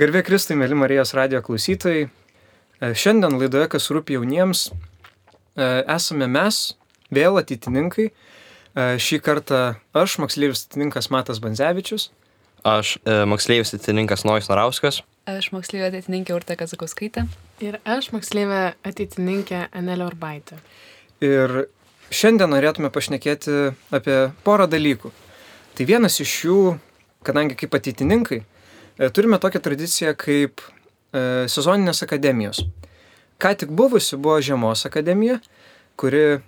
Garbė Kristai, mėly Marijos radio klausytojai. E, Šiandien laidoje, kas rūpi jauniems, e, esame mes, vėl ateitininkai. E, Šį kartą aš, moksleivis ateitininkas Matas Banzevičius. Aš e, moksleivis ateitininkas Nojus Narauskas. Aš moksleivė ateitininkė Urte Kazakauskaitė. Ir aš moksleivė ateitininkė Anelė Urbaitė. Ir šiandien norėtume pašnekėti apie porą dalykų. Tai vienas iš jų, kadangi kaip ateitininkai, turime tokią tradiciją kaip e, sezoninės akademijos. Ką tik buvusi buvo Žiemos akademija, kuri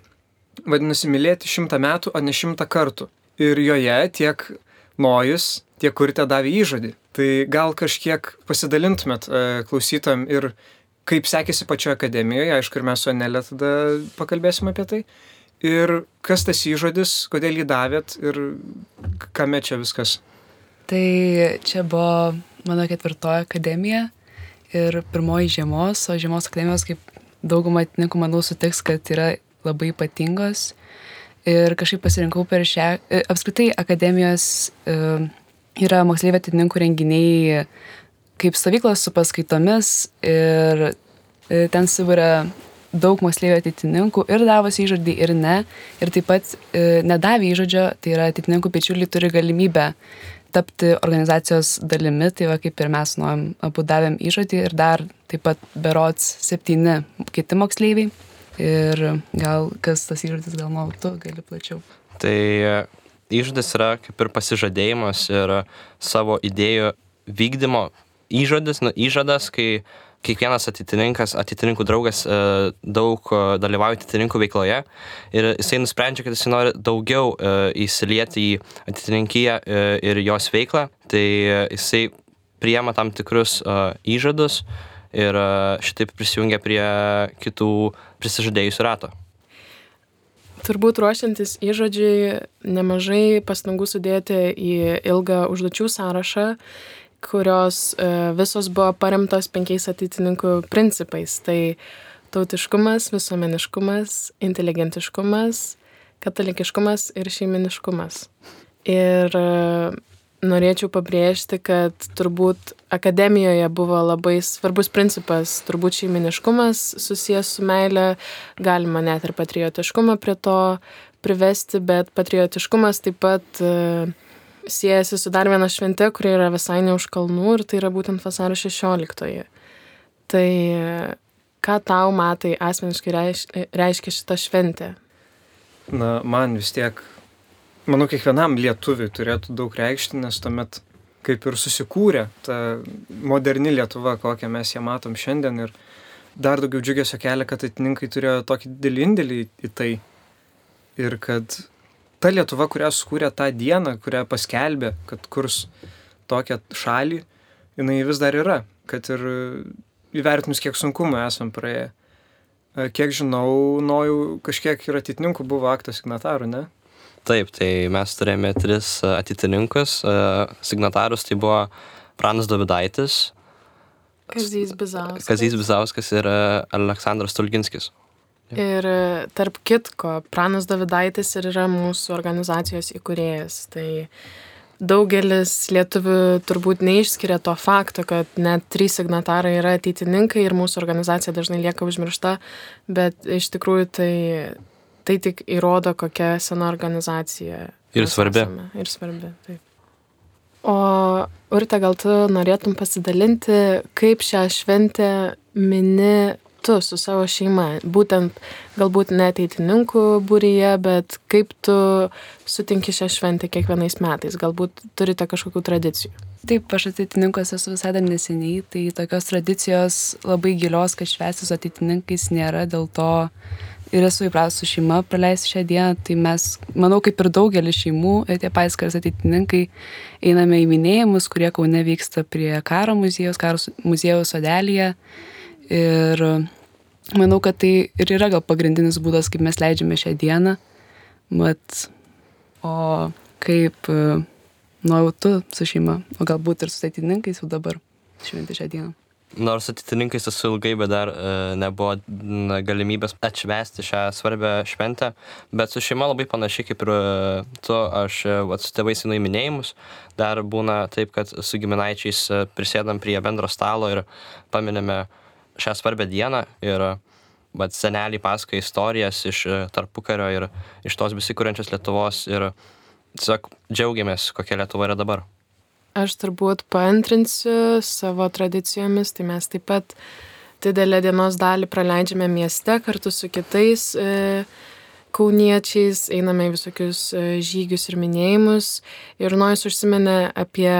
vadinasi Mylėti šimtą metų, o ne šimtą kartų. Ir joje tiek Nojus, tiek Kurtė davė įžodį. Tai gal kažkiek pasidalintumėt e, klausytojam ir kaip sekėsi pačioje akademijoje, aišku, ir mes su Anelė tada pakalbėsim apie tai. Ir kas tas įžodis, kodėl jį davėt ir kame čia viskas. Tai čia buvo mano ketvirtoji akademija ir pirmoji žiemos, o žiemos akademijos, kaip daugumą atininkų, manau, sutiks, kad yra labai ypatingos. Ir kažkaip pasirinkau per šią, e, apskritai akademijos e, yra moksleivio atininkų renginiai kaip stovyklos su paskaitomis ir e, ten suburia daug moksleivių ateitininkų ir davosi įžodį ir ne. Ir taip pat e, nedavė įžodžio, tai yra ateitininkų pečiuliai turi galimybę tapti organizacijos dalimi, tai va kaip ir mes nuojam, abu davėm įžodį ir dar taip pat berots septyni kiti moksleiviai. Ir gal kas tas įžodis, gal nuo tu gali plačiau. Tai e, įžodis yra kaip ir pasižadėjimas ir savo idėjų vykdymo įžodis, nu, įžadas, kai kiekvienas ateitininkas, ateitininkų draugas e, daug e, dalyvauja ateitininkų veikloje ir jisai nusprendžia, kad jisai nori daugiau e, įsilieti į ateitininkiją ir jos veiklą, tai jisai priema tam tikrus įžadus ir šitaip prisijungia prie kitų prisižadėjusių rato. Turbūt ruošiantis įžodžiui nemažai pastangų sudėti į ilgą užduočių sąrašą kurios e, visos buvo paremtos penkiais ateitininkų principais. Tai tautiškumas, visuomeniškumas, inteligentiškumas, katalikiškumas ir šeiminiškumas. Ir e, norėčiau pabrėžti, kad turbūt akademijoje buvo labai svarbus principas, turbūt šeiminiškumas susijęs su meile, galima net ir patriotiškumą prie to privesti, bet patriotiškumas taip pat uh, siejasi su dar viena švente, kuri yra visai ne už kalnų ir tai yra būtent vasario 16. Tai ką tau matai asmeniškai reiš, reiškia šita šventė? Na, man vis tiek, manau, kiekvienam lietuviui turėtų daug reikšti, nes tuomet kaip ir susikūrė ta moderni Lietuva, kokią mes ją matom šiandien ir dar daugiau džiugesio kelia, kad atininkai turėjo tokį didelį indėlį į tai ir kad ta Lietuva, kurią sukūrė tą dieną, kurią paskelbė, kad kurs tokią šalį, jinai vis dar yra, kad ir įvertinus, kiek sunkumų esam praėję. E, kiek žinau, nojau, kažkiek ir atitininkų buvo akto signatarų, ne? Taip, tai mes turėjome tris atitininkus. E, signatarus tai buvo Pranas Davidaitis, Kazys Bizauskas. Kazys Bizauskas ir e, Aleksandras Tulginskis. Ir tarp kitko, Pranas Davidaitis ir yra mūsų organizacijos įkūrėjas. Tai daugelis lietuvių turbūt neišskiria to fakto, kad net trys signatarai yra ateitininkai ir mūsų organizacija dažnai lieka užmiršta, bet iš tikrųjų tai, tai tik įrodo, kokia sena organizacija. Ir svarbi. Esame. Ir svarbi, taip. O Urte, gal tu norėtum pasidalinti, kaip šią šventę mini tu su savo šeima, būtent galbūt neteitininkų būryje, bet kaip tu sutinki šią šventę kiekvienais metais, galbūt turite kažkokių tradicijų. Taip, aš ateitininkas esu visai dar neseniai, tai tokios tradicijos labai gilios, kad švęsti su ateitininkais nėra, dėl to ir esu įpratus su šeima praleisti šią dieną, tai mes, manau, kaip ir daugelis šeimų, tie paiskars ateitininkai, einame į minėjimus, kurie kaune vyksta prie karo muziejus, karo muziejus sodelėje. Ir manau, kad tai ir yra gal pagrindinis būdas, kaip mes leidžiame šią dieną. Mat, o kaip nuojautu su šeima, o galbūt ir su ateitininkais jau dabar šventi šią dieną. nors atitininkais esu ilgai, bet dar e, nebuvo galimybės atšvesti šią svarbę šventę, bet su šeima labai panašiai kaip ir e, tu, aš e, vat, su tėvais einu į minėjimus, dar būna taip, kad su giminaičiais e, prisėdam prie bendro stalo ir paminėme šią svarbę dieną ir bet seneliai pasakoja istorijas iš e, tarpukario ir iš tos besikūrenčios Lietuvos ir tiesiog džiaugiamės, kokia Lietuva yra dabar. Aš turbūt paantrinsiu savo tradicijomis, tai mes taip pat didelę dienos dalį praleidžiame mieste kartu su kitais e, kauniečiais, einame į visokius e, žygius ir minėjimus. Ir Nojus užsiminė apie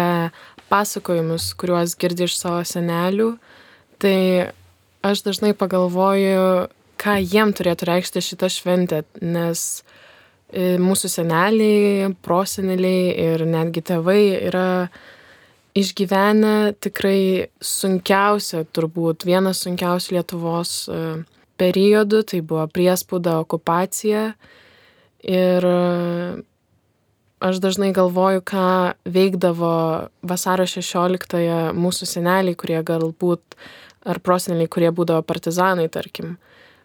pasakojimus, kuriuos girdi iš savo senelių. Tai aš dažnai pagalvoju, ką jiem turėtų reikšti šitą šventę, nes E, mūsų seneliai, proseneliai ir netgi tėvai yra išgyvenę tikrai sunkiausią, turbūt vienas sunkiausių Lietuvos e, periodų, tai buvo priespauda, okupacija. Ir e, aš dažnai galvoju, ką veikdavo vasaro 16-ąją mūsų seneliai, kurie galbūt, ar proseneliai, kurie būdavo partizanai, tarkim,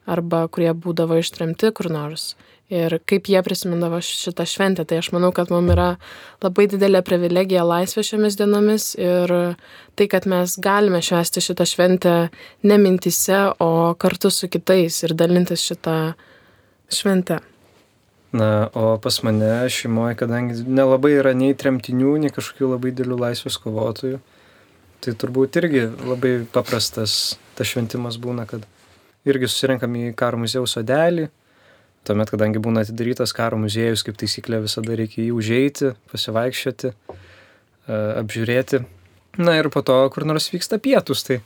arba kurie būdavo ištremti kur nors ir kaip jie prisimindavo šitą šventę. Tai aš manau, kad mums yra labai didelė privilegija laisvė šiomis dienomis ir tai, kad mes galime švęsti šitą šventę ne mintise, o kartu su kitais ir dalintis šitą šventę. Na, o pas mane šeimoje, kadangi nelabai yra nei tremtinių, nei kažkokių labai didelių laisvės kovotojų, tai turbūt irgi labai paprastas tas šventimas būna, kad irgi susirinkam į karo muziejaus sodelį, Tuomet, kadangi būna atidarytas karo muziejus, kaip taisyklė visada reikia jį užeiti, pasivaikščioti, e, apžiūrėti. Na ir po to kur nors vyksta pietus, tai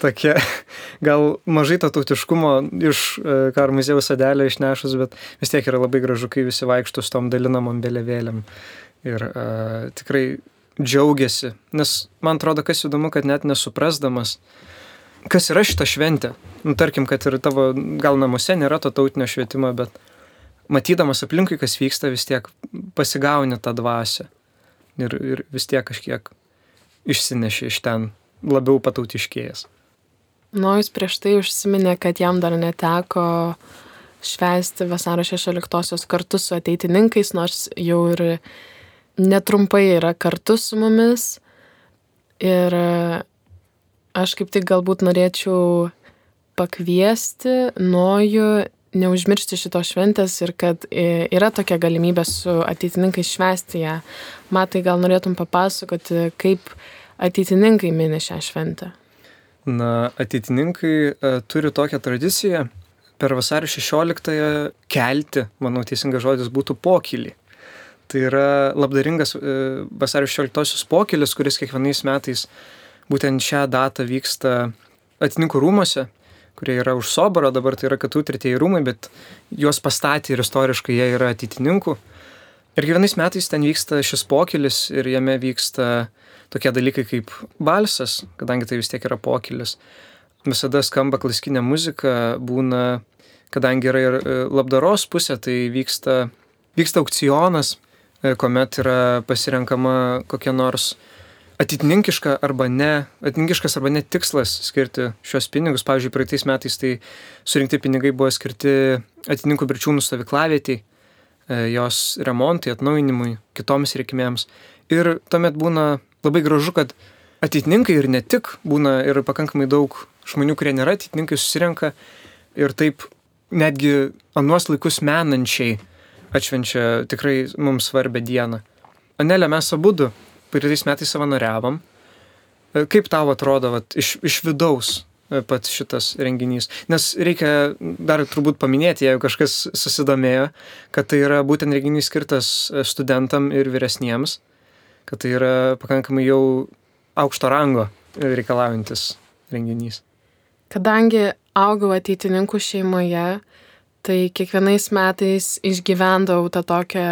tokie gal mažai to tautiškumo iš e, karo muziejaus sadelio išnešus, bet vis tiek yra labai gražu, kai visi vaikšto su tom dalinamom vėliavėlėm. Ir uh, tikrai džiaugiasi, nes man atrodo, kas įdomu, kad net nesuprasdamas, kas yra šita šventė. Nu, tarkim, kad ir tavo gal namuose nėra to tautinio švietimo, bet matydamas aplinkui, kas vyksta, vis tiek pasigauni tą dvasę. Ir, ir vis tiek kažkiek išsineši iš ten labiau patautiškėjęs. Nojus prieš tai užsiminė, kad jam dar neteko švęsti vasaro 16-osios kartu su ateitininkais, nors jau ir netrumpai yra kartu su mumis. Ir aš kaip tik galbūt norėčiau pakviesti nojų neužmiršti šitos šventės ir kad e, yra tokia galimybė su ateitininkais švęsti ją. Matai, gal norėtum papasakoti, kaip ateitininkai mini šią šventę? Na, ateitininkai e, turi tokią tradiciją per vasario 16-ąją kelti, manau, teisingas žodis būtų pokylį. Tai yra labdaringas e, vasario 16-osios pokylis, kuris kiekvienais metais būtent šią datą vyksta atininkų rūmose, kurie yra už Soboro, dabar tai yra Katų tretieji rūmai, bet juos pastatė ir istoriškai jie yra atitininkų. Ir kiekvienais metais ten vyksta šis pokylis ir jame vyksta tokie dalykai kaip balsas, kadangi tai vis tiek yra pokylis. Visada skamba klasikinė muzika, būna, kadangi yra ir e, labdaros pusė, tai vyksta, vyksta aukcionas, kuomet yra pasirenkama kokia nors atitinkiška arba ne, atitinkiškas arba ne tikslas skirti šios pinigus. Pavyzdžiui, praeitais metais tai surinkti pinigai buvo skirti atitinkų birčiūnų stovyklavietiai, e, jos remontui, atnaujinimui, kitoms reikmėms. Ir tuomet būna labai gražu, kad atitininkai ir ne tik būna ir pakankamai daug žmonių, kurie nėra atitininkai, susirenka ir taip netgi anuos laikus menančiai atšvenčia tikrai mums svarbę dieną. Anelė, mes abu praeitais metais savanoriavom. E, kaip tau atrodo vat, iš, iš vidaus e, pats šitas renginys? Nes reikia dar turbūt paminėti, jeigu kažkas susidomėjo, kad tai yra būtent renginys skirtas e, studentam ir vyresniems, kad tai yra pakankamai jau aukšto rango reikalaujantis renginys. Kadangi augau ateitininkų šeimoje, tai kiekvienais metais išgyvendavau tą tokią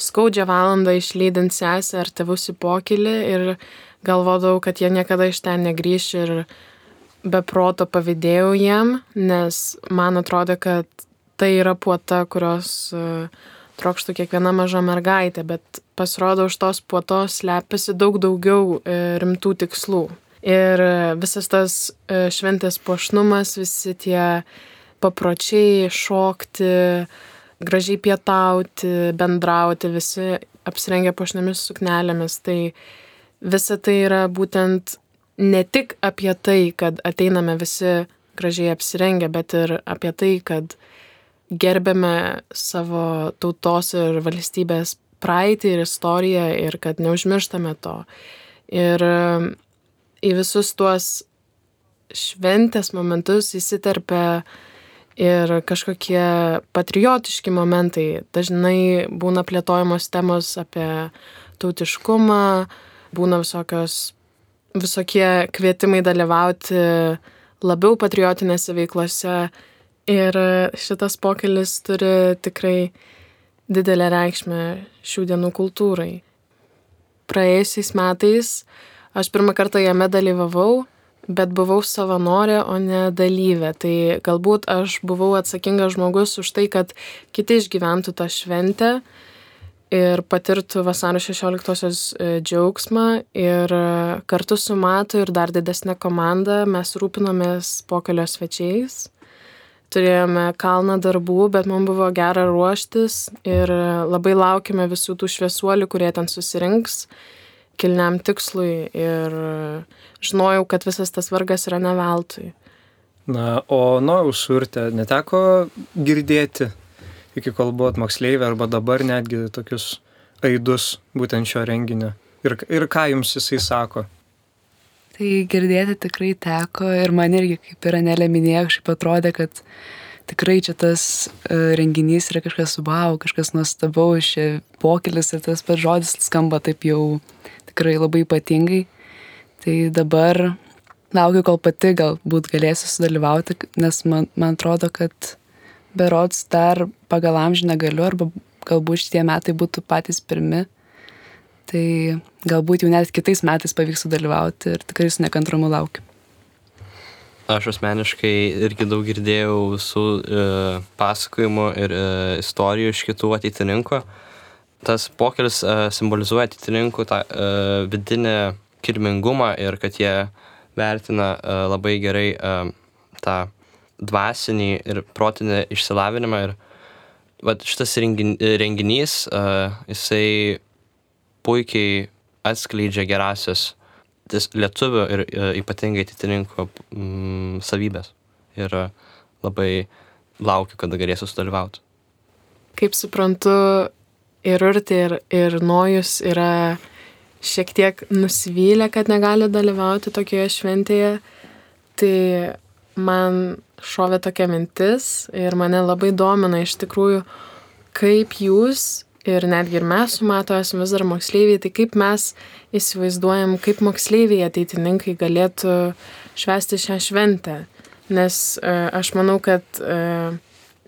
skaudžią valandą išlydint sesę ar tėvus į pokylį ir galvodavau, kad jie niekada iš ten negrįš ir be proto pavydėjau jiem, nes man atrodė, kad tai yra puota, kurios uh, trokštų kiekviena maža mergaitė, bet pasirodo už tos puotos slepiasi daug daugiau uh, rimtų tikslų. Ir visas tas e, šventės pošnumas, visi tie papročiai šokti, gražiai pietauti, bendrauti, visi apsirengę pošniamis suknelėmis. Tai visa tai yra būtent ne tik apie tai, kad ateiname visi gražiai apsirengę, bet ir apie tai, kad gerbėme savo tautos ir valstybės praeitį ir istoriją ir kad neužmirštame to. Ir um, į visus tuos šventės momentus įsiterpia ir kažkokie patriotiški momentai. Dažnai būna plėtojamos temos apie tautiškumą, būna visokios, visokie kvietimai dalyvauti labiau patriotinėse veiklose. Ir šitas pokelis turi tikrai didelę reikšmę šių dienų kultūrai. Praėjusiais metais aš pirmą kartą jame dalyvavau, bet buvau savanorė, o ne dalyvė. Tai galbūt aš buvau atsakingas žmogus už tai, kad kiti išgyventų tą šventę ir patirtų vasario 16-osios e, džiaugsmą. Ir e, kartu su Matu ir dar didesnė komanda mes rūpinomės pokelio svečiais turėjome kalną darbų, bet mums buvo gera ruoštis ir labai laukime visų tų šviesuolių, kurie ten susirinks kilniam tikslui ir žinojau, kad visas tas vargas yra ne veltui. Na, o nuo užsurtę neteko girdėti, iki kol buvot moksleivė arba dabar netgi tokius aidus būtent šio renginio. Ir, ir ką jums jisai sako? Tai girdėti tikrai teko ir man irgi, kaip ir Anelė minėjo, kažkaip atrodė, kad tikrai čia tas e, renginys yra kažkas wow, kažkas nuostabaus, čia pokelis ir tas pats žodis skamba taip jau tikrai labai ypatingai. Tai dabar laukiu, kol pati galbūt galėsiu sudalyvauti, nes man, man atrodo, kad berods dar pagal amžiną negaliu arba galbūt šitie metai būtų patys pirmi Tai galbūt jau net kitais metais pavyks sudalyvauti ir tikrai su nekantrumu laukiu. Aš asmeniškai irgi daug girdėjau visų e, pasakojimų ir e, istorijų iš kitų ateitininkų. Tas pokelis e, simbolizuoja ateitininkų tą e, vidinį kilmingumą ir kad jie vertina e, labai gerai e, tą dvasinį ir protinį išsilavinimą. Ir vat, šitas renginys, e, jisai puikiai atskleidžia gerasias lietuvių ir e, ypatingai ateitininkų mm, savybės. Ir e, labai laukiu, kada galėsiu sudalyvauti. Kaip suprantu, ir Urti, ir, ir Nojus yra šiek tiek nusivylę, kad negali dalyvauti tokioje šventėje. Tai man šovė tokia mintis ir mane labai domina iš tikrųjų, kaip jūs ir netgi ir mes su Mato esame vis dar moksleiviai, tai kaip mes įsivaizduojam, kaip moksleiviai ateitininkai galėtų švesti šią šventę. Nes e, aš manau, kad e,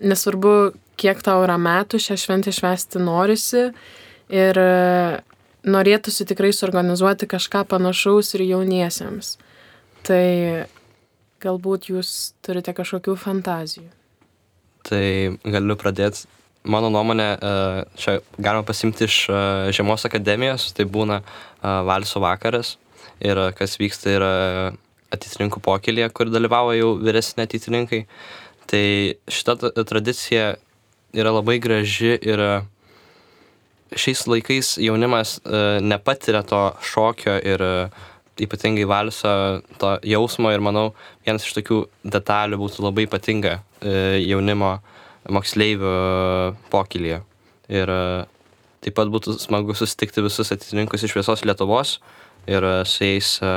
nesvarbu, kiek tau yra metų, šią šventę švesti norisi ir e, norėtųsi tikrai suorganizuoti kažką panašaus ir jauniesiems. Tai galbūt jūs turite kažkokių fantazijų. Tai galiu pradėti mano nuomonė, e, čia galima pasimti iš e, Žiemos akademijos, tai būna valso vakaras ir kas vyksta yra ateitininkų pokelyje, kur dalyvavo jau vyresni ateitininkai. Tai šita tradicija yra labai graži ir šiais laikais jaunimas nepatiria to šokio ir ypatingai valso to jausmo ir manau vienas iš tokių detalių būtų labai ypatinga jaunimo moksleivių pokylyje. Ir e, taip pat būtų smagu susitikti visus atitinkus iš visos Lietuvos ir e, su jais e,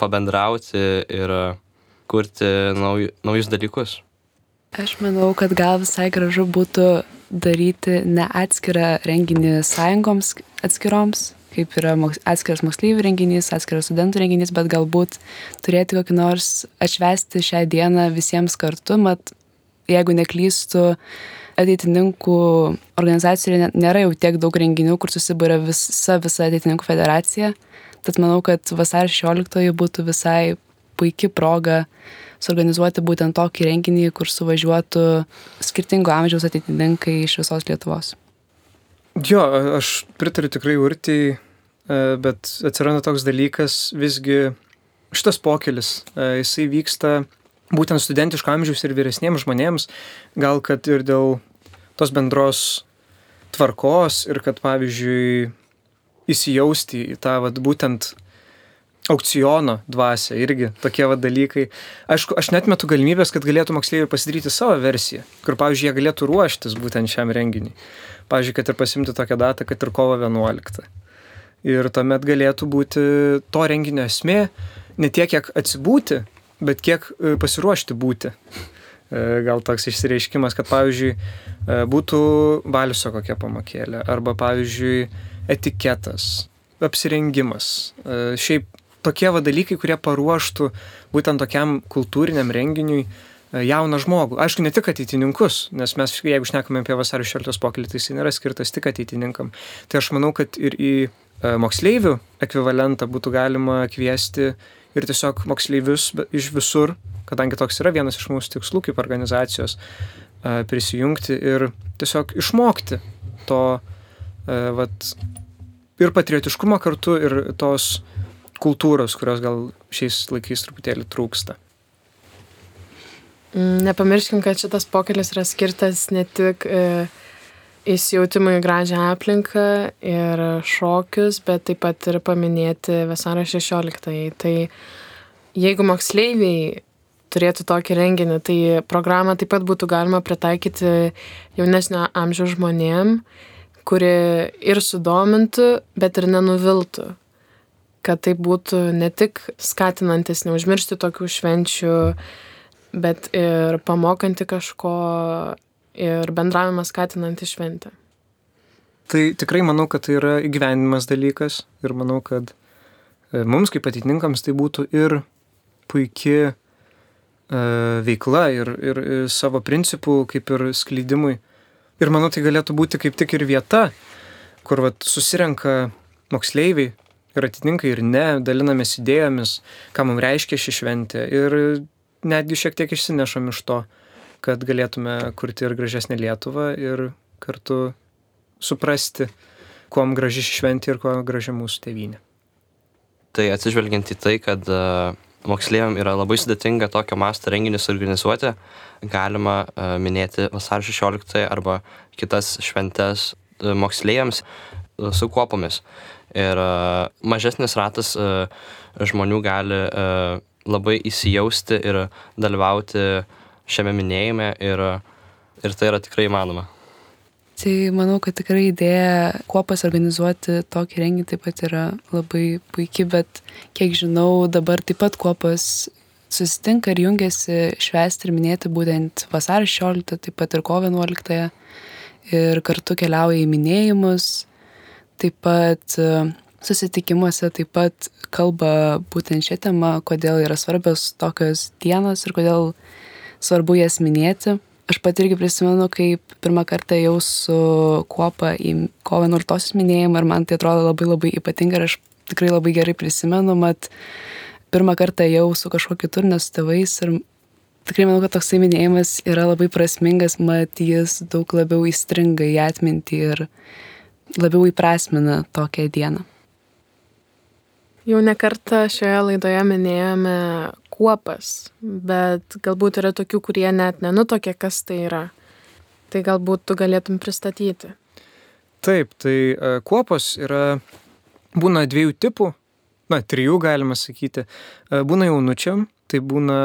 pabendrauti ir kurti nauj, naujus dalykus. Aš manau, kad gal visai gražu būtų daryti ne atskirą renginį sąjungoms atskiroms, kaip yra atskiras moksleivių renginys, atskiras studentų renginys, bet galbūt turėti kokį nors atšvesti šią dieną visiems kartu, mat jeigu neklystu, ateitininkų organizacijoje nėra jau tiek daug renginių, kur susibūrė visa, visa ateitininkų federacija. Tad manau, kad vasario 16 būtų visai puikia proga suorganizuoti būtent tokį renginį, kur suvažiuotų skirtingo amžiaus ateitininkai iš visos Lietuvos. Jo, aš pritariu tikrai urtijai, e, bet atsiranda toks dalykas, visgi šitas pokylis, e, jisai vyksta būtent studentiško amžiaus ir vyresniems žmonėms, gal kad ir dėl tos bendros tvarkos ir kad, pavyzdžiui, įsijausti į tą vat, būtent aukciono dvasę irgi tokie va dalykai. Aišku, aš net metu galimybės, kad galėtų moksleiviai pasidaryti savo versiją, kur, pavyzdžiui, jie galėtų ruoštis būtent šiam renginiui. Pavyzdžiui, kad ir pasimti tokią datą, kad ir kovo 11. Ir tuomet galėtų būti to renginio esmė ne tiek, kiek atsibūti, bet kiek e, pasiruošti būti. E, gal toks išsireiškimas, kad pavyzdžiui e, būtų baliuso kokia pamakėlė, arba pavyzdžiui etiketas, apsirengimas. Šiaip tokie va dalykai, kurie paruoštų būtent tokiam kultūriniam renginiui e, jauną žmogų. Aišku, ne tik ateitininkus, nes mes, jeigu šnekame apie vasario 16 pokytį, tai jis nėra skirtas tik ateitininkam. Tai aš manau, kad ir į e, moksleivių ekvivalentą būtų galima kviesti ir tiesiog moksleivius iš visur, kadangi toks yra vienas iš mūsų tikslų kaip organizacijos, e, prisijungti ir tiesiog išmokti to vat, ir patriotiškumo kartu, ir tos kultūros, kurios gal šiais laikais truputėlį trūksta. Mm, nepamirškim, kad šitas pokelis yra skirtas ne tik e, įsijautimui į gražią aplinką ir šokius, bet taip pat ir paminėti vasario 16. Tai jeigu moksleiviai turėtų tokį renginį, tai programą taip pat būtų galima pritaikyti jaunesnio amžiaus žmonėm, kuri ir sudomintų, bet ir nenuviltų kad tai būtų ne tik skatinantis neužmiršti tokių švenčių, bet ir pamokanti kažko ir bendravimą skatinanti šventę. Tai tikrai manau, kad tai yra įgyvenimas dalykas ir manau, kad e, mums kaip ateitininkams tai būtų ir puikia e, veikla ir, ir, ir savo principų kaip ir sklydimui. Ir manau, tai galėtų būti kaip tik ir vieta, kur vat, susirenka moksleiviai, ir atitinka ir ne, dalinamės idėjomis, ką mums reiškia ši šventė ir netgi šiek tiek išsinešam iš to, kad galėtume kurti ir gražesnę Lietuvą ir kartu suprasti, kuom graži ši šventė ir kuo graži mūsų tėvynė. Tai atsižvelgiant į tai, kad uh, moksleiviam yra labai sudėtinga tokio masto renginius organizuoti, galima uh, minėti vasario 16 arba kitas šventes uh, moksleiviams su kopomis ir e, mažesnis ratas e, žmonių gali e, labai įsijausti ir dalyvauti šiame minėjime ir, ir tai yra tikrai įmanoma. Tai manau, kad tikrai idėja kuopas organizuoti tokį renginį taip pat yra labai puikia, bet kiek žinau, dabar taip pat kuopas susitinka ir jungiasi švęsti ir minėti būtent vasario 16, taip pat ir kovo 11 ir kartu keliauja į minėjimus, taip pat e, susitikimuose taip pat kalba būtent šią temą, kodėl yra svarbios tokios dienos ir kodėl svarbu jas minėti. Aš pat irgi prisimenu, kaip pirmą kartą jau su kuopa į kovo 11 minėjimą ir man tai atrodo labai labai ypatinga ir aš tikrai labai gerai prisimenu, mat pirmą kartą jau su kažkuo kitur, nes tėvais ir tikrai manau, kad toksai minėjimas yra labai prasmingas, mat jis daug labiau įstringa į atmintį ir labiau įprasmina tokią dieną. Jau nekartą šioje laidoje minėjome kuopas, bet galbūt yra tokių, kurie net nenutokė, kas tai yra. Tai galbūt tu galėtum pristatyti. Taip, tai e, kuopos yra, būna dviejų tipų, na, trijų galima sakyti. E, būna jaunučiam, tai būna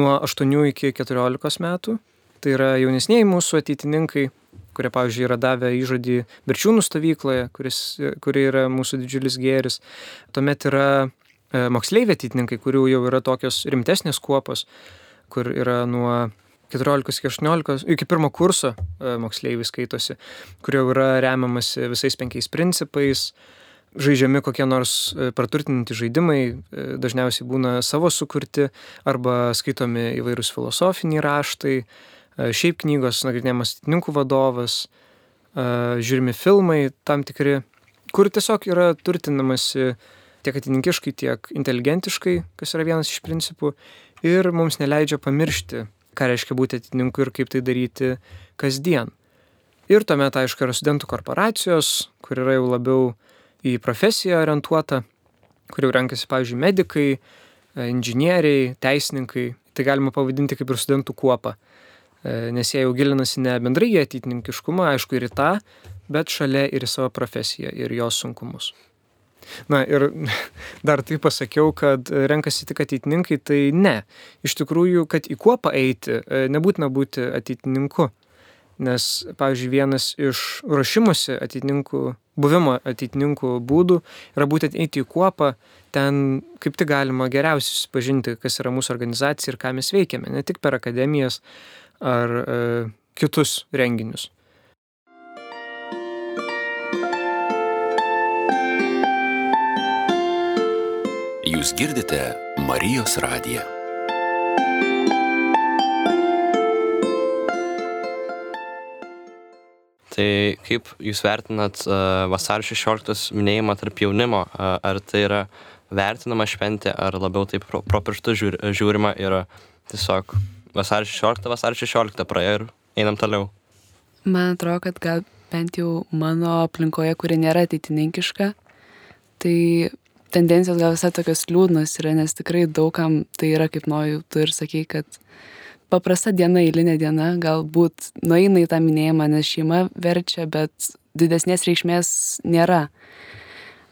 nuo 8 iki 14 metų, tai yra jaunesniai mūsų ateitininkai, kurie, pavyzdžiui, yra davę įžodį Birčiūnų stovykloje, kuris, kuri yra mūsų didžiulis gėris. Tuomet yra e, moksleiviai ateitininkai, kurių jau yra tokios rimtesnės kuopos, kur yra nuo 14 iki 18, iki pirmo kurso e, moksleiviai skaitosi, kur jau yra remiamasi visais penkiais principais, žaidžiami kokie nors e, praturtinti žaidimai, dažniausiai būna savo sukurti arba skaitomi įvairūs filosofiniai raštai, šiaip knygos nagrinėjamas atininkų vadovas, žiūrimi filmai tam tikri, kur tiesiog yra turtinamasi tiek atininkiškai, tiek inteligentiškai, kas yra vienas iš principų, ir mums neleidžia pamiršti, ką reiškia būti atininku ir kaip tai daryti kasdien. Ir tuomet, aišku, yra studentų korporacijos, kur yra jau labiau į profesiją orientuota, kur jau renkasi, pavyzdžiui, medikai, inžinieriai, teisininkai. Tai galima pavadinti kaip ir studentų kuopą. E, nes jie jau gilinasi ne bendrai į ateitininkiškumą, aišku, ir į tą, bet šalia ir į savo profesiją ir jos sunkumus. Na ir dar tai pasakiau, kad renkasi tik ateitininkai, tai ne. Iš tikrųjų, kad į kuopą eiti, e, nebūtina būti ateitininku. Nes, pavyzdžiui, vienas iš ruošimuose ateitininkų, buvimo ateitininkų būdų yra būtent eiti į kuopą, ten kaip tik galima geriausiai susipažinti, kas yra mūsų organizacija ir ką mes veikiame, ne tik per akademijas ar e, kitus renginius. Jūs girdite Marijos radiją. Tai kaip jūs vertinat uh, vasario 16 minėjimą tarp jaunimo? Uh, ar tai yra vertinama šventė, ar labiau taip pro, pro pirštus žiūr, žiūrima ir tiesiog vasario 16, vasario 16 praėjo ir einam toliau? Man atrodo, kad gal bent jau mano aplinkoje, kuri nėra ateitininkiška, tai tendencijos gal visai tokios liūdnos yra, nes tikrai daugam tai yra, kaip nojau, tu ir sakai, kad paprasta diena, eilinė diena, galbūt nueina į tą minėjimą, nes šeima verčia, bet didesnės reikšmės nėra.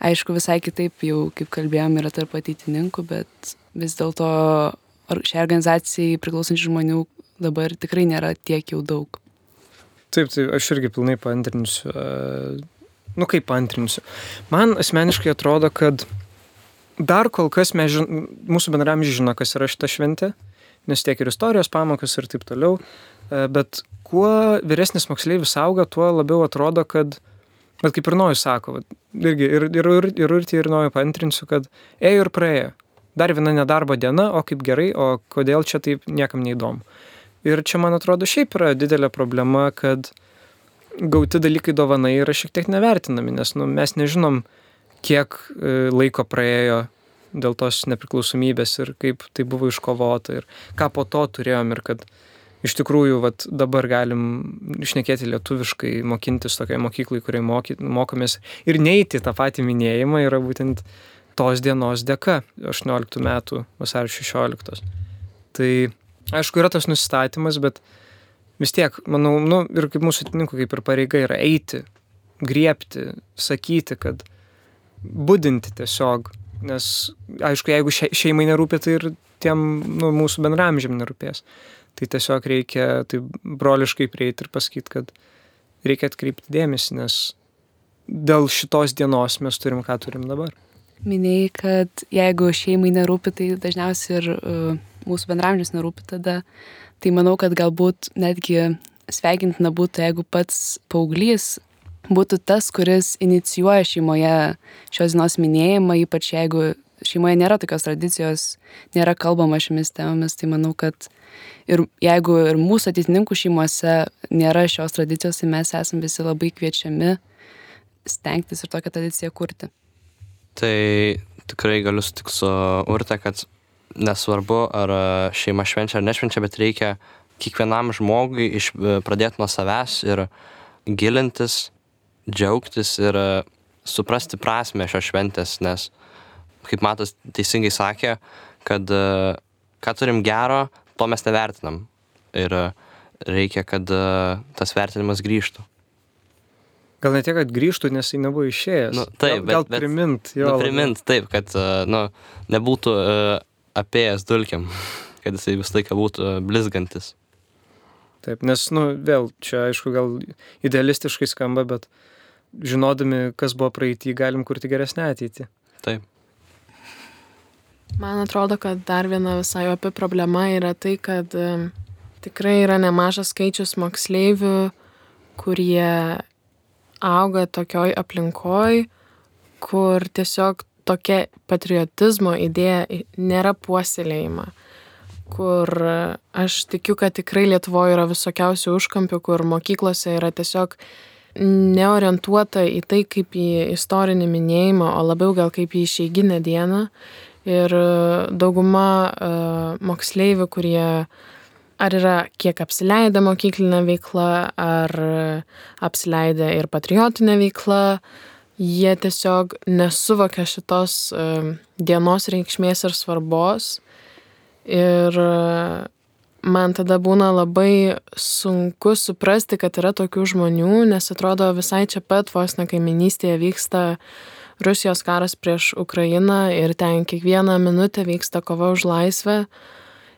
Aišku, visai kitaip jau, kaip kalbėjom, yra tarp ateitininkų, bet vis dėlto šiai organizacijai priklausančių žmonių dabar tikrai nėra tiek jau daug. Taip, tai aš irgi pilnai paantrinsiu. Nu, kaip paantrinsiu. Man asmeniškai atrodo, kad dar kol kas mes žin, mūsų bendramžiai žino, kas yra šita šventė nes tiek ir istorijos pamokas ir taip toliau. E, bet kuo vyresnis moksleivis auga, tuo labiau atrodo, kad, bet kaip ir Nojus sako, irgi ir, ir, ir, ir, ir, ir Nojų paantrinsiu, kad ėjo ir praėjo. Dar viena nedarbo diena, o kaip gerai, o kodėl čia taip niekam neįdomu. Ir čia, man atrodo, šiaip yra didelė problema, kad gauti dalykai dovanai yra šiek tiek nevertinami, nes nu, mes nežinom, kiek e, laiko praėjo dėl tos nepriklausomybės ir kaip tai buvo iškovota ir ką po to turėjom ir kad iš tikrųjų vat, dabar galim išnekėti lietuviškai, mokintis tokiai mokyklai, kuriai moky, mokomės ir neiti tą patį minėjimą yra būtent tos dienos dėka, 18 metų vasario 16. Tai aišku, yra tas nusistatymas, bet vis tiek, manau, nu, ir kaip mūsų atininkų, kaip ir pareiga yra eiti, griepti, sakyti, kad būdinti tiesiog Nes, aišku, jeigu šeimai nerūpi, tai ir tiem nu, mūsų bendramžiam nerūpės. Tai tiesiog reikia tai broliškai prieiti ir pasakyti, kad reikia atkreipti dėmesį, nes dėl šitos dienos mes turim, ką turim dabar. Minėjai, kad jeigu šeimai nerūpi, tai dažniausiai ir uh, mūsų bendramžis nerūpi tada. Tai manau, kad galbūt netgi sveikintina būtų, jeigu pats paauglys būtų tas, kuris inicijuoja šeimoje šios dienos minėjimą, ypač jeigu šeimoje nėra tokios tradicijos, nėra kalbama šiomis temomis, tai manau, kad ir jeigu ir mūsų ateitininkų šeimose nėra šios tradicijos, tai mes esame visi labai kviečiami stengtis ir tokią tradiciją kurti. Tai tikrai galiu sutikti su Urte, kad nesvarbu, ar šeima švenčia ar nešvenčia, bet reikia kiekvienam žmogui iš, pradėti nuo savęs ir gilintis džiaugtis ir e, suprasti prasme šios šventės, nes, kaip matas teisingai sakė, kad e, ką turim gero, to mes nevertinam. Ir e, reikia, kad tas vertinimas grįžtų. Gal ne tiek, kad grįžtų, nes jis nebuvo išėjęs. Nu, taip, gal, gal bet, primint, jo. Nu, primint, taip, kad nu, nebūtų uh, apėjęs dulkiam, kad jisai visą laiką būtų blizgantis. Taip, nes, nu, vėl, čia aišku, gal idealistiškai skamba, bet žinodami, kas buvo praeitį, galim kurti geresnę ateitį. Taip. Man atrodo, kad dar viena visai opi problema yra tai, kad um, tikrai yra nemažas skaičius moksleivių, kurie auga tokioj aplinkoj, kur tiesiog tokia patriotizmo idėja nėra puoselėjama kur aš tikiu, kad tikrai Lietuvoje yra visokiausių užkampių, kur mokyklose yra tiesiog neorientuota į tai kaip į istorinį minėjimą, o labiau gal kaip į išeiginę dieną. Ir e, dauguma uh, moksleivių, kurie ar yra kiek apsileidę mokyklinę veiklą, ar apsileidę ir patriotinę veiklą, jie tiesiog nesuvokia šitos dienos reikšmės ir svarbos. Ir e, man tada būna labai sunku suprasti, kad yra tokių žmonių, nes atrodo visai čia pat vos ne kaiminystėje vyksta Rusijos karas prieš Ukrainą ir ten kiekvieną minutę vyksta kova už laisvę.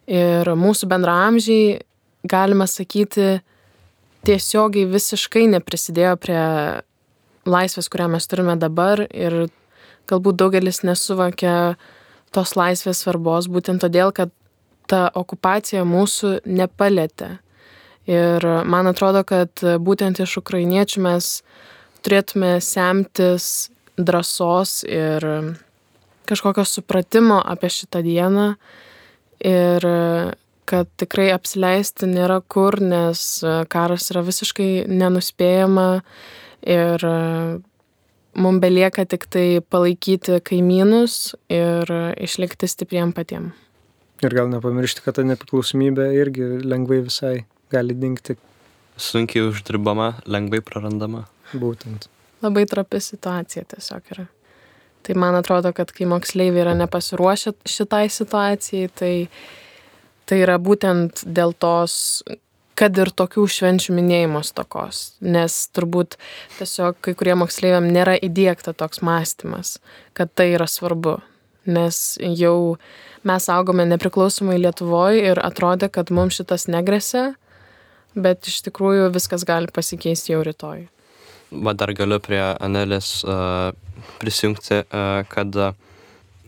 Ir mūsų bendramžiai, galima sakyti, tiesiogiai visiškai neprisidėjo prie laisvės, kurią mes turime dabar ir galbūt daugelis nesuvokia tos laisvės svarbos būtent todėl, kad ta okupacija mūsų nepalėtė. Ir man atrodo, kad būtent iš ukrainiečių mes turėtume semtis drąsos ir kažkokio supratimo apie šitą dieną ir kad tikrai apsileisti nėra kur, nes karas yra visiškai nenuspėjama ir mums belieka tik tai palaikyti kaimynus ir išlikti stipriem patiem. Ir gal nepamiršti, kad ta nepriklausomybė irgi lengvai visai gali dingti. Sunkiai uždirbama, lengvai prarandama. Būtent. Labai trapi situacija tiesiog yra. Tai man atrodo, kad kai moksleiviai yra nepasiruošę šitai situacijai, tai, tai yra būtent dėl tos, kad ir tokių švenčių minėjimo stokos. Nes turbūt tiesiog kai kurie moksleiviam nėra įdėkta toks mąstymas, kad tai yra svarbu. Nes jau mes augome nepriklausomai Lietuvoje ir atrodė, kad mums šitas negresia, bet iš tikrųjų viskas gali pasikeisti jau rytoj. Va dar galiu prie Anelės uh, prisijungti, uh, kad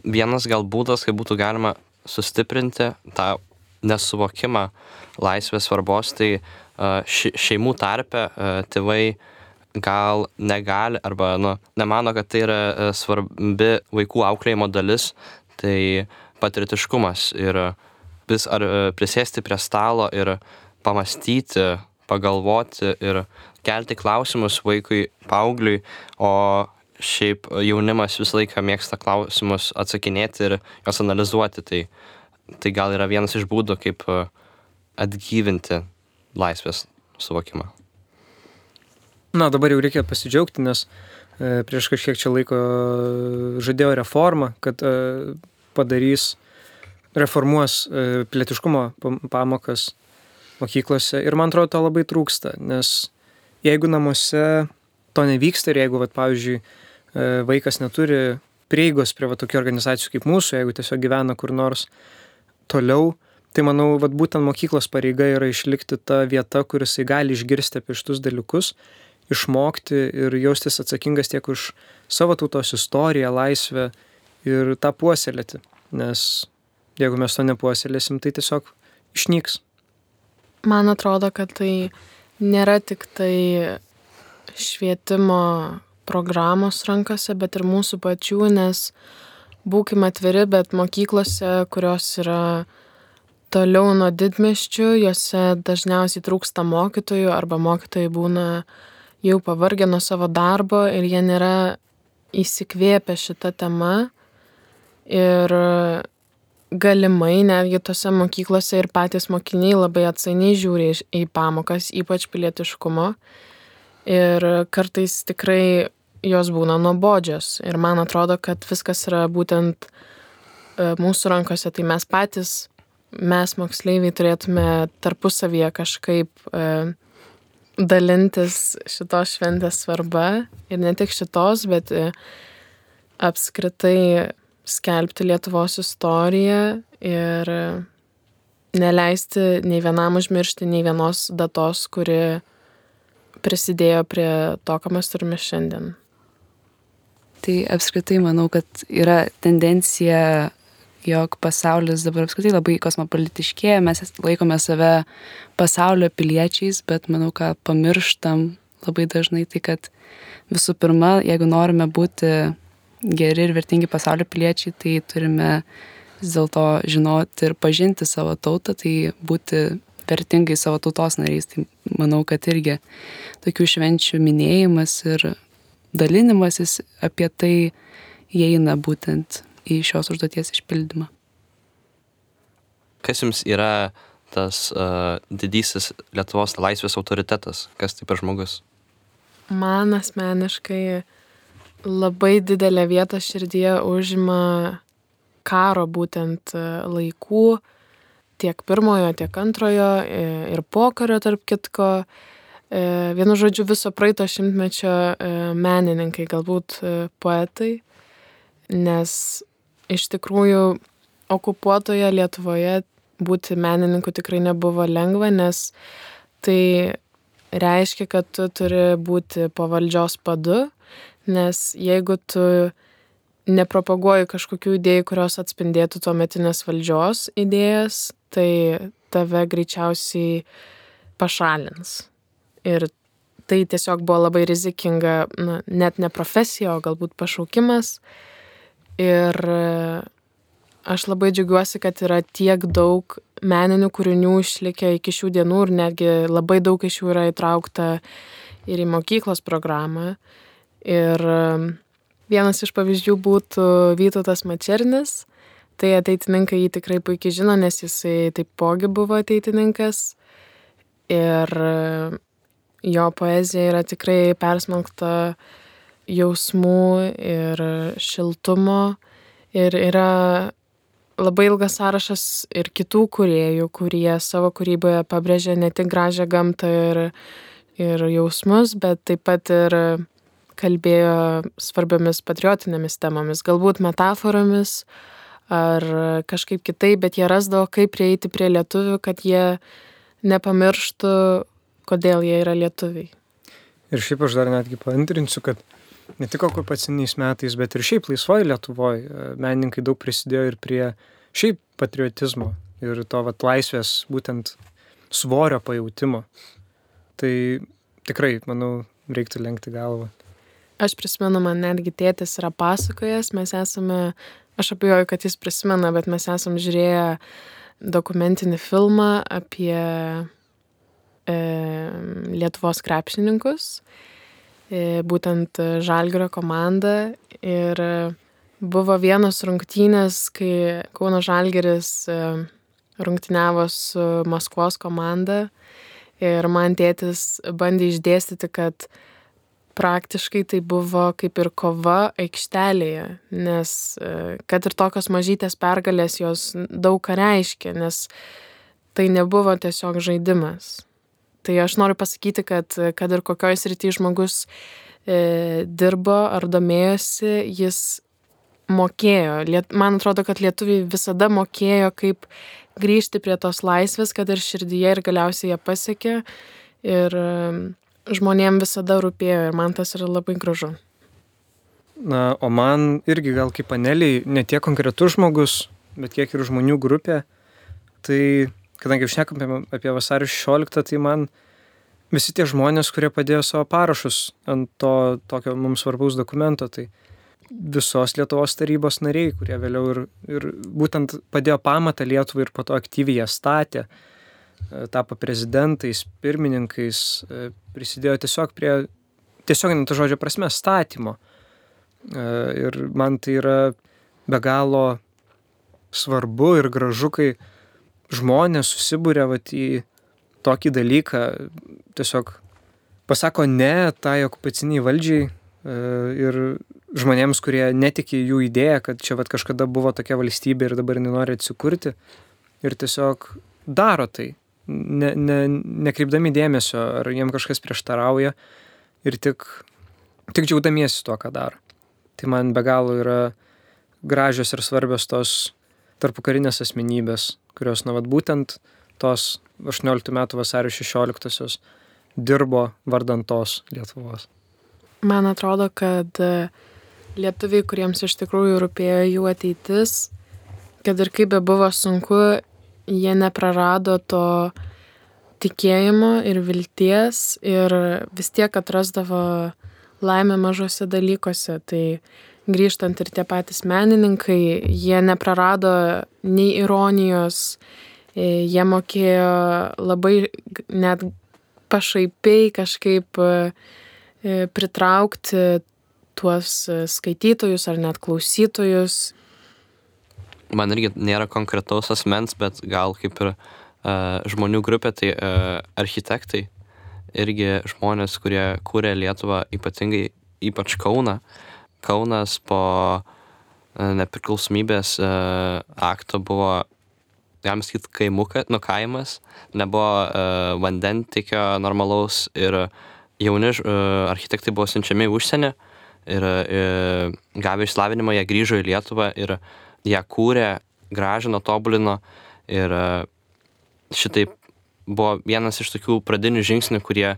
vienas gal būdas, kaip būtų galima sustiprinti tą nesuvokimą laisvės svarbos, tai ši, šeimų tarpe uh, tėvai gal negali arba nu, nemano, kad tai yra svarbi vaikų auklėjimo dalis, tai patriotiškumas ir vis ar prisėsti prie stalo ir pamastyti, pagalvoti ir kelti klausimus vaikui, paaugliui, o šiaip jaunimas visą laiką mėgsta klausimus atsakinėti ir juos analizuoti. Tai, tai gal yra vienas iš būdų, kaip atgyvinti laisvės suvokimą. Na, dabar jau reikia pasidžiaugti, nes e, prieš kažkiek čia laiko žadėjo reformą, kad e, padarys, reformuos e, pilietiškumo pamokas mokyklose. Ir man atrodo, to labai trūksta, nes jeigu namuose to nevyksta ir jeigu, vat, pavyzdžiui, e, vaikas neturi prieigos prie va, tokių organizacijų kaip mūsų, jeigu tiesiog gyvena kur nors toliau, tai manau, vat, būtent mokyklos pareiga yra išlikti ta vieta, kur jisai gali išgirsti apie šitus dalykus, išmokti ir jaustis atsakingas tiek už savo tautos istoriją, laisvę ir tą puoselėti. Nes jeigu mes to nepuoselėsim, tai tiesiog išnyks. Man atrodo, kad tai nėra tik tai švietimo programos rankose, bet ir mūsų pačių, nes būkime atviri, bet mokyklose, kurios yra toliau nuo didmeščių, juose dažniausiai trūksta mokytojų arba mokytojai būna jau pavargę nuo savo darbo ir jie nėra įsikvėpę šitą temą. Ir galimai netgi tose mokyklose ir patys mokiniai labai atsainiai žiūri į pamokas, ypač pilietiškumo. Ir kartais tikrai jos būna nuobodžios. Ir man atrodo, kad viskas yra būtent e, mūsų rankose. Tai mes patys, mes moksleiviai turėtume tarpusavyje kažkaip e, dalintis šitos šventės svarba. Ir ne tik šitos, bet e, apskritai skelbti Lietuvos istoriją ir neleisti nei vienam užmiršti nei vienos datos, kuri prisidėjo prie to, ką mes turime šiandien. Tai apskritai manau, kad yra tendencija, jog pasaulis dabar apskritai labai kosmopolitiškėja, mes laikome save pasaulio piliečiais, bet manau, ką pamirštam labai dažnai, tai kad visų pirma, jeigu norime būti geri ir vertingi pasaulio piliečiai, tai turime vis dėlto žinoti ir pažinti savo tautą, tai būti vertingai savo tautos nariais. Tai manau, kad irgi tokių švenčių minėjimas ir dalinimasis apie tai įeina būtent į šios užduoties išpildymą. Kas jums yra tas uh, didysis Lietuvos laisvės autoritetas? Kas tai per žmogus? Man asmeniškai labai didelę vietą širdyje užima karo būtent e, laikų, tiek pirmojo, tiek antrojo e, ir pokario tarp kitko. E, vienu žodžiu, viso praeito šimtmečio menininkai, galbūt poetai, nes iš tikrųjų okupuotoje Lietuvoje būti menininku tikrai nebuvo lengva, nes tai reiškia, kad tu turi būti po valdžios padu, nes jeigu tu nepropaguoji kažkokių idėjų, kurios atspindėtų tuometinės valdžios idėjas, tai tave greičiausiai pašalins. Ir tai tiesiog buvo labai rizikinga, na, net ne profesija, o galbūt pašaukimas. Ir aš labai džiaugiuosi, kad yra tiek daug meninių kūrinių išlikę iki šių dienų ir netgi labai daug iš jų yra įtraukta ir į mokyklos programą. Ir Vienas iš pavyzdžių būtų Vytautas Mačernis. Tai ateitininkai jį tikrai puikiai žino, nes jisai taipogi buvo ateitininkas. Ir jo poezija yra tikrai persmelkta jausmų ir šiltumo. Ir yra labai ilgas sąrašas ir kitų kuriejų, kurie savo kūryboje pabrėžia ne tik gražią gamtą ir, ir jausmus, bet taip pat ir kalbėjo svarbiomis patriotinėmis temomis, galbūt metaforomis ar kažkaip kitaip, bet jie rasdavo, kaip prieiti prie lietuvių, kad jie nepamirštų, kodėl jie yra lietuviai. Ir šiaip aš dar netgi paantrinsiu, kad ne tik okupaciniais metais, bet ir šiaip laisvoji Lietuvoje menininkai daug prisidėjo ir prie šiaip patriotizmo ir to vat, laisvės būtent svorio pajūtimo. Tai tikrai, manau, reiktų lenkti galvą. Aš prisimenu, man netgi tėtis yra pasakojęs, mes esame, aš abejoju, kad jis prisimena, bet mes esame žiūrėję dokumentinį filmą apie Lietuvos krepšininkus, e, būtent Žalgirio komandą. Ir buvo vienos rungtynės, kai Kauno Žalgiris e, rungtyniavo su Maskvos komanda. Ir man tėtis bandė išdėstyti, kad praktiškai tai buvo kaip ir kova aikštelėje, nes e, kad ir tokios mažytės pergalės jos daug ką reiškia, nes tai nebuvo tiesiog žaidimas. Tai aš noriu pasakyti, kad kad ir kokioj srity žmogus e, dirbo ar domėjosi, jis mokėjo. Liet, man atrodo, kad lietuviai visada mokėjo, kaip grįžti prie tos laisvės, kad ir širdyje ir galiausiai ją pasiekė. Ir žmonėm visada rūpėjo ir man tas yra labai gražu. Na, o man irgi gal kaip paneliai, ne tiek konkretus žmogus, bet kiek ir žmonių grupė, tai kadangi šnekam apie, apie vasario 16, tai man visi tie žmonės, kurie padėjo savo parašus ant to tokio mums svarbaus dokumento, tai visos Lietuvos tarybos nariai, kurie vėliau ir, ir būtent padėjo pamatą Lietuvai ir po to aktyviai ją statė, E, tapo prezidentais, pirmininkais, e, prisidėjo tiesiog prie, tiesiog to žodžio prasme, statymo. E, ir man tai yra be galo svarbu ir gražu, kai žmonės susibūrė vat, į tokį dalyką, tiesiog pasako ne tai okupaciniai valdžiai ir žmonėms, kurie netiki jų idėją, kad čia vat, kažkada buvo tokia valstybė ir dabar jinai nori atsikurti ir tiesiog daro tai ne, ne, nekreipdami dėmesio, ar jiem kažkas prieštarauja ir tik, tik džiaugdamiesi tuo, ką daro. Tai man be galo yra gražios ir svarbios tos tarpukarinės asmenybės, kurios, na, vad būtent tos 18 metų vasario 16-osios dirbo vardant tos Lietuvos. Man atrodo, kad lietuviai, kuriems iš tikrųjų rūpėjo jų ateitis, kad ir kaip be buvo sunku, jie neprarado to tikėjimo ir vilties ir vis tiek atrasdavo laimę mažose dalykuose. Tai grįžtant ir tie patys menininkai, jie neprarado nei ironijos, e, jie mokėjo labai net pašaipiai kažkaip e, pritraukti tuos skaitytojus ar net klausytojus. Man irgi nėra konkretaus asmens, bet gal kaip ir uh, žmonių grupė, tai uh, architektai, irgi žmonės, kurie kūrė Lietuvą, ypatingai, ypač Kauna, Kaunas po e, nepriklausomybės e, akto buvo, galim sakyti, kaimukas, nu kaimas, nebuvo e, vandentikio normalaus ir jauni architektai buvo siunčiami į užsienį ir e, gavę išslavinimą jie grįžo į Lietuvą ir ją kūrė, gražino, tobulino ir šitaip buvo vienas iš tokių pradinių žingsnių, kurie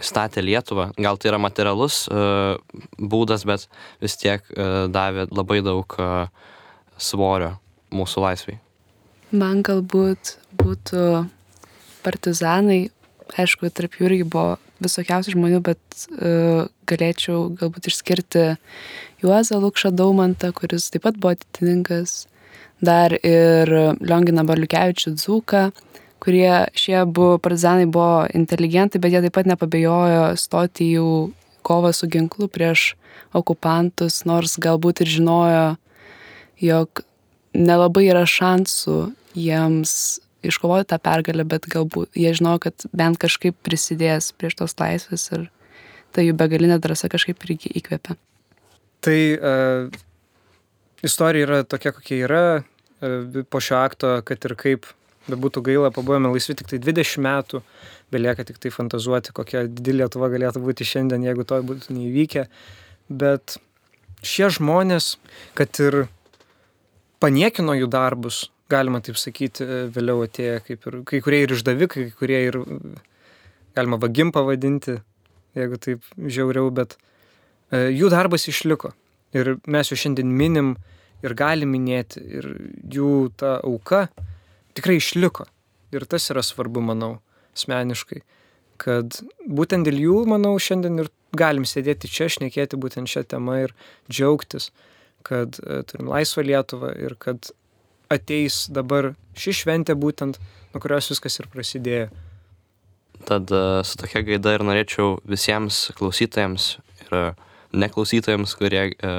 statė Lietuvą. Gal tai yra materialus e, būdas, bet vis tiek e, davė labai daug e, svorio mūsų laisviai. Man galbūt būtų partizanai, aišku, tarp jų irgi buvo visokiausių žmonių, bet uh, galėčiau galbūt išskirti Juozą Lukšą Daumantą, kuris taip pat buvo atitininkas, dar ir Lionginą Baliukevičių Dzūką, kurie šie abu partizanai buvo inteligentai, bet jie taip pat nepabejojo stoti į jų kovą su ginklu prieš okupantus, nors galbūt ir žinojo, jog nelabai yra šansų jiems iškovoti tą pergalę, bet galbūt jie žino, kad bent kažkaip prisidės prie tos laisvės ir ta jų begalinė drąsa kažkaip irgi įkvepia. Tai uh, istorija yra tokia, kokia yra. Uh, po šio akto, kad ir kaip bebūtų gaila, pabuvome laisvi tik tai 20 metų, belieka tik tai fantazuoti, kokia didelė Lietuva galėtų būti šiandien, jeigu to būtų neįvykę. Bet šie žmonės, kad ir paniekino jų darbus, galima taip sakyti, vėliau atėjo kaip ir kai kurie ir išdavikai, kai kurie ir galima vagim pavadinti, jeigu taip žiauriau, bet e, jų darbas išliko. Ir mes jau šiandien minim ir galim minėti, ir jų ta auka tikrai išliko. Ir tas yra svarbu, manau, asmeniškai, kad būtent dėl jų, manau, šiandien ir galim sėdėti čia, šnekėti būtent šią temą ir džiaugtis, kad e, turim laisvą Lietuvą ir kad ateis dabar ši šventė būtent, nuo kurios viskas ir prasidėjo. Tad e, su tokia gaida ir norėčiau visiems klausytojams ir neklausytojams, kurie e,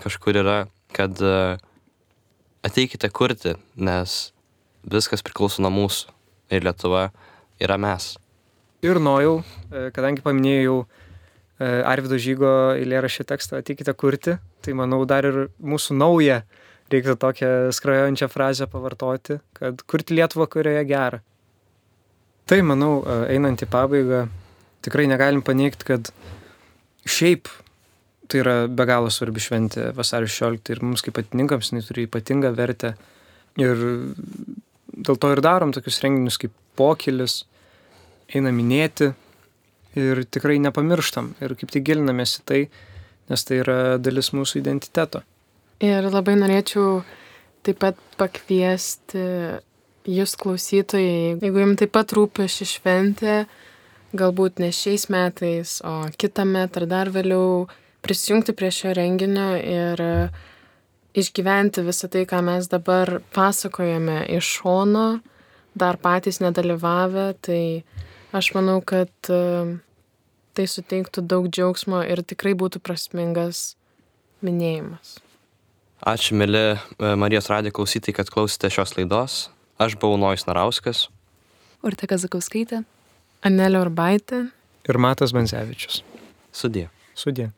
kažkur yra, kad e, ateikite kurti, nes viskas priklauso nuo mūsų ir Lietuva yra mes. Ir nojau, e, kadangi paminėjau e, Arvido Žygo eilėraščio tekstą ateikite kurti, tai manau dar ir mūsų naują reiktų tokią skrajojančią frazę pavartoti, kad kurti Lietuvą, kurioje gera. Tai manau, e, einant į pabaigą, tikrai negalim paneigti, kad šiaip tai yra be galo svarbi šventė vasario 16 ir mums kaip patininkams jinai turi ypatingą vertę. Ir dėl to ir darom tokius renginius kaip pokylis, einam minėti ir tikrai nepamirštam ir kaip tik gilinamės į tai, nes tai yra dalis mūsų identiteto. Ir labai norėčiau taip pat pakviesti jūs klausytojai, jeigu jums taip pat rūpi ši šventė, galbūt ne šiais metais, o kitą metą ar dar vėliau prisijungti prie šio renginio ir išgyventi visą tai, ką mes dabar pasakojame iš šono, dar patys nedalyvavę, tai aš manau, kad e, tai suteiktų daug džiaugsmo ir tikrai būtų prasmingas minėjimas. Ačiū, mėly e, Marijos radijo klausytojai, kad klausėte šios laidos. Aš buvau Nojus Narauskas. Urte Kazakauskaitė. Anelė Urbaitė. Ir Matas Banzevičius. Sudie. Sudė.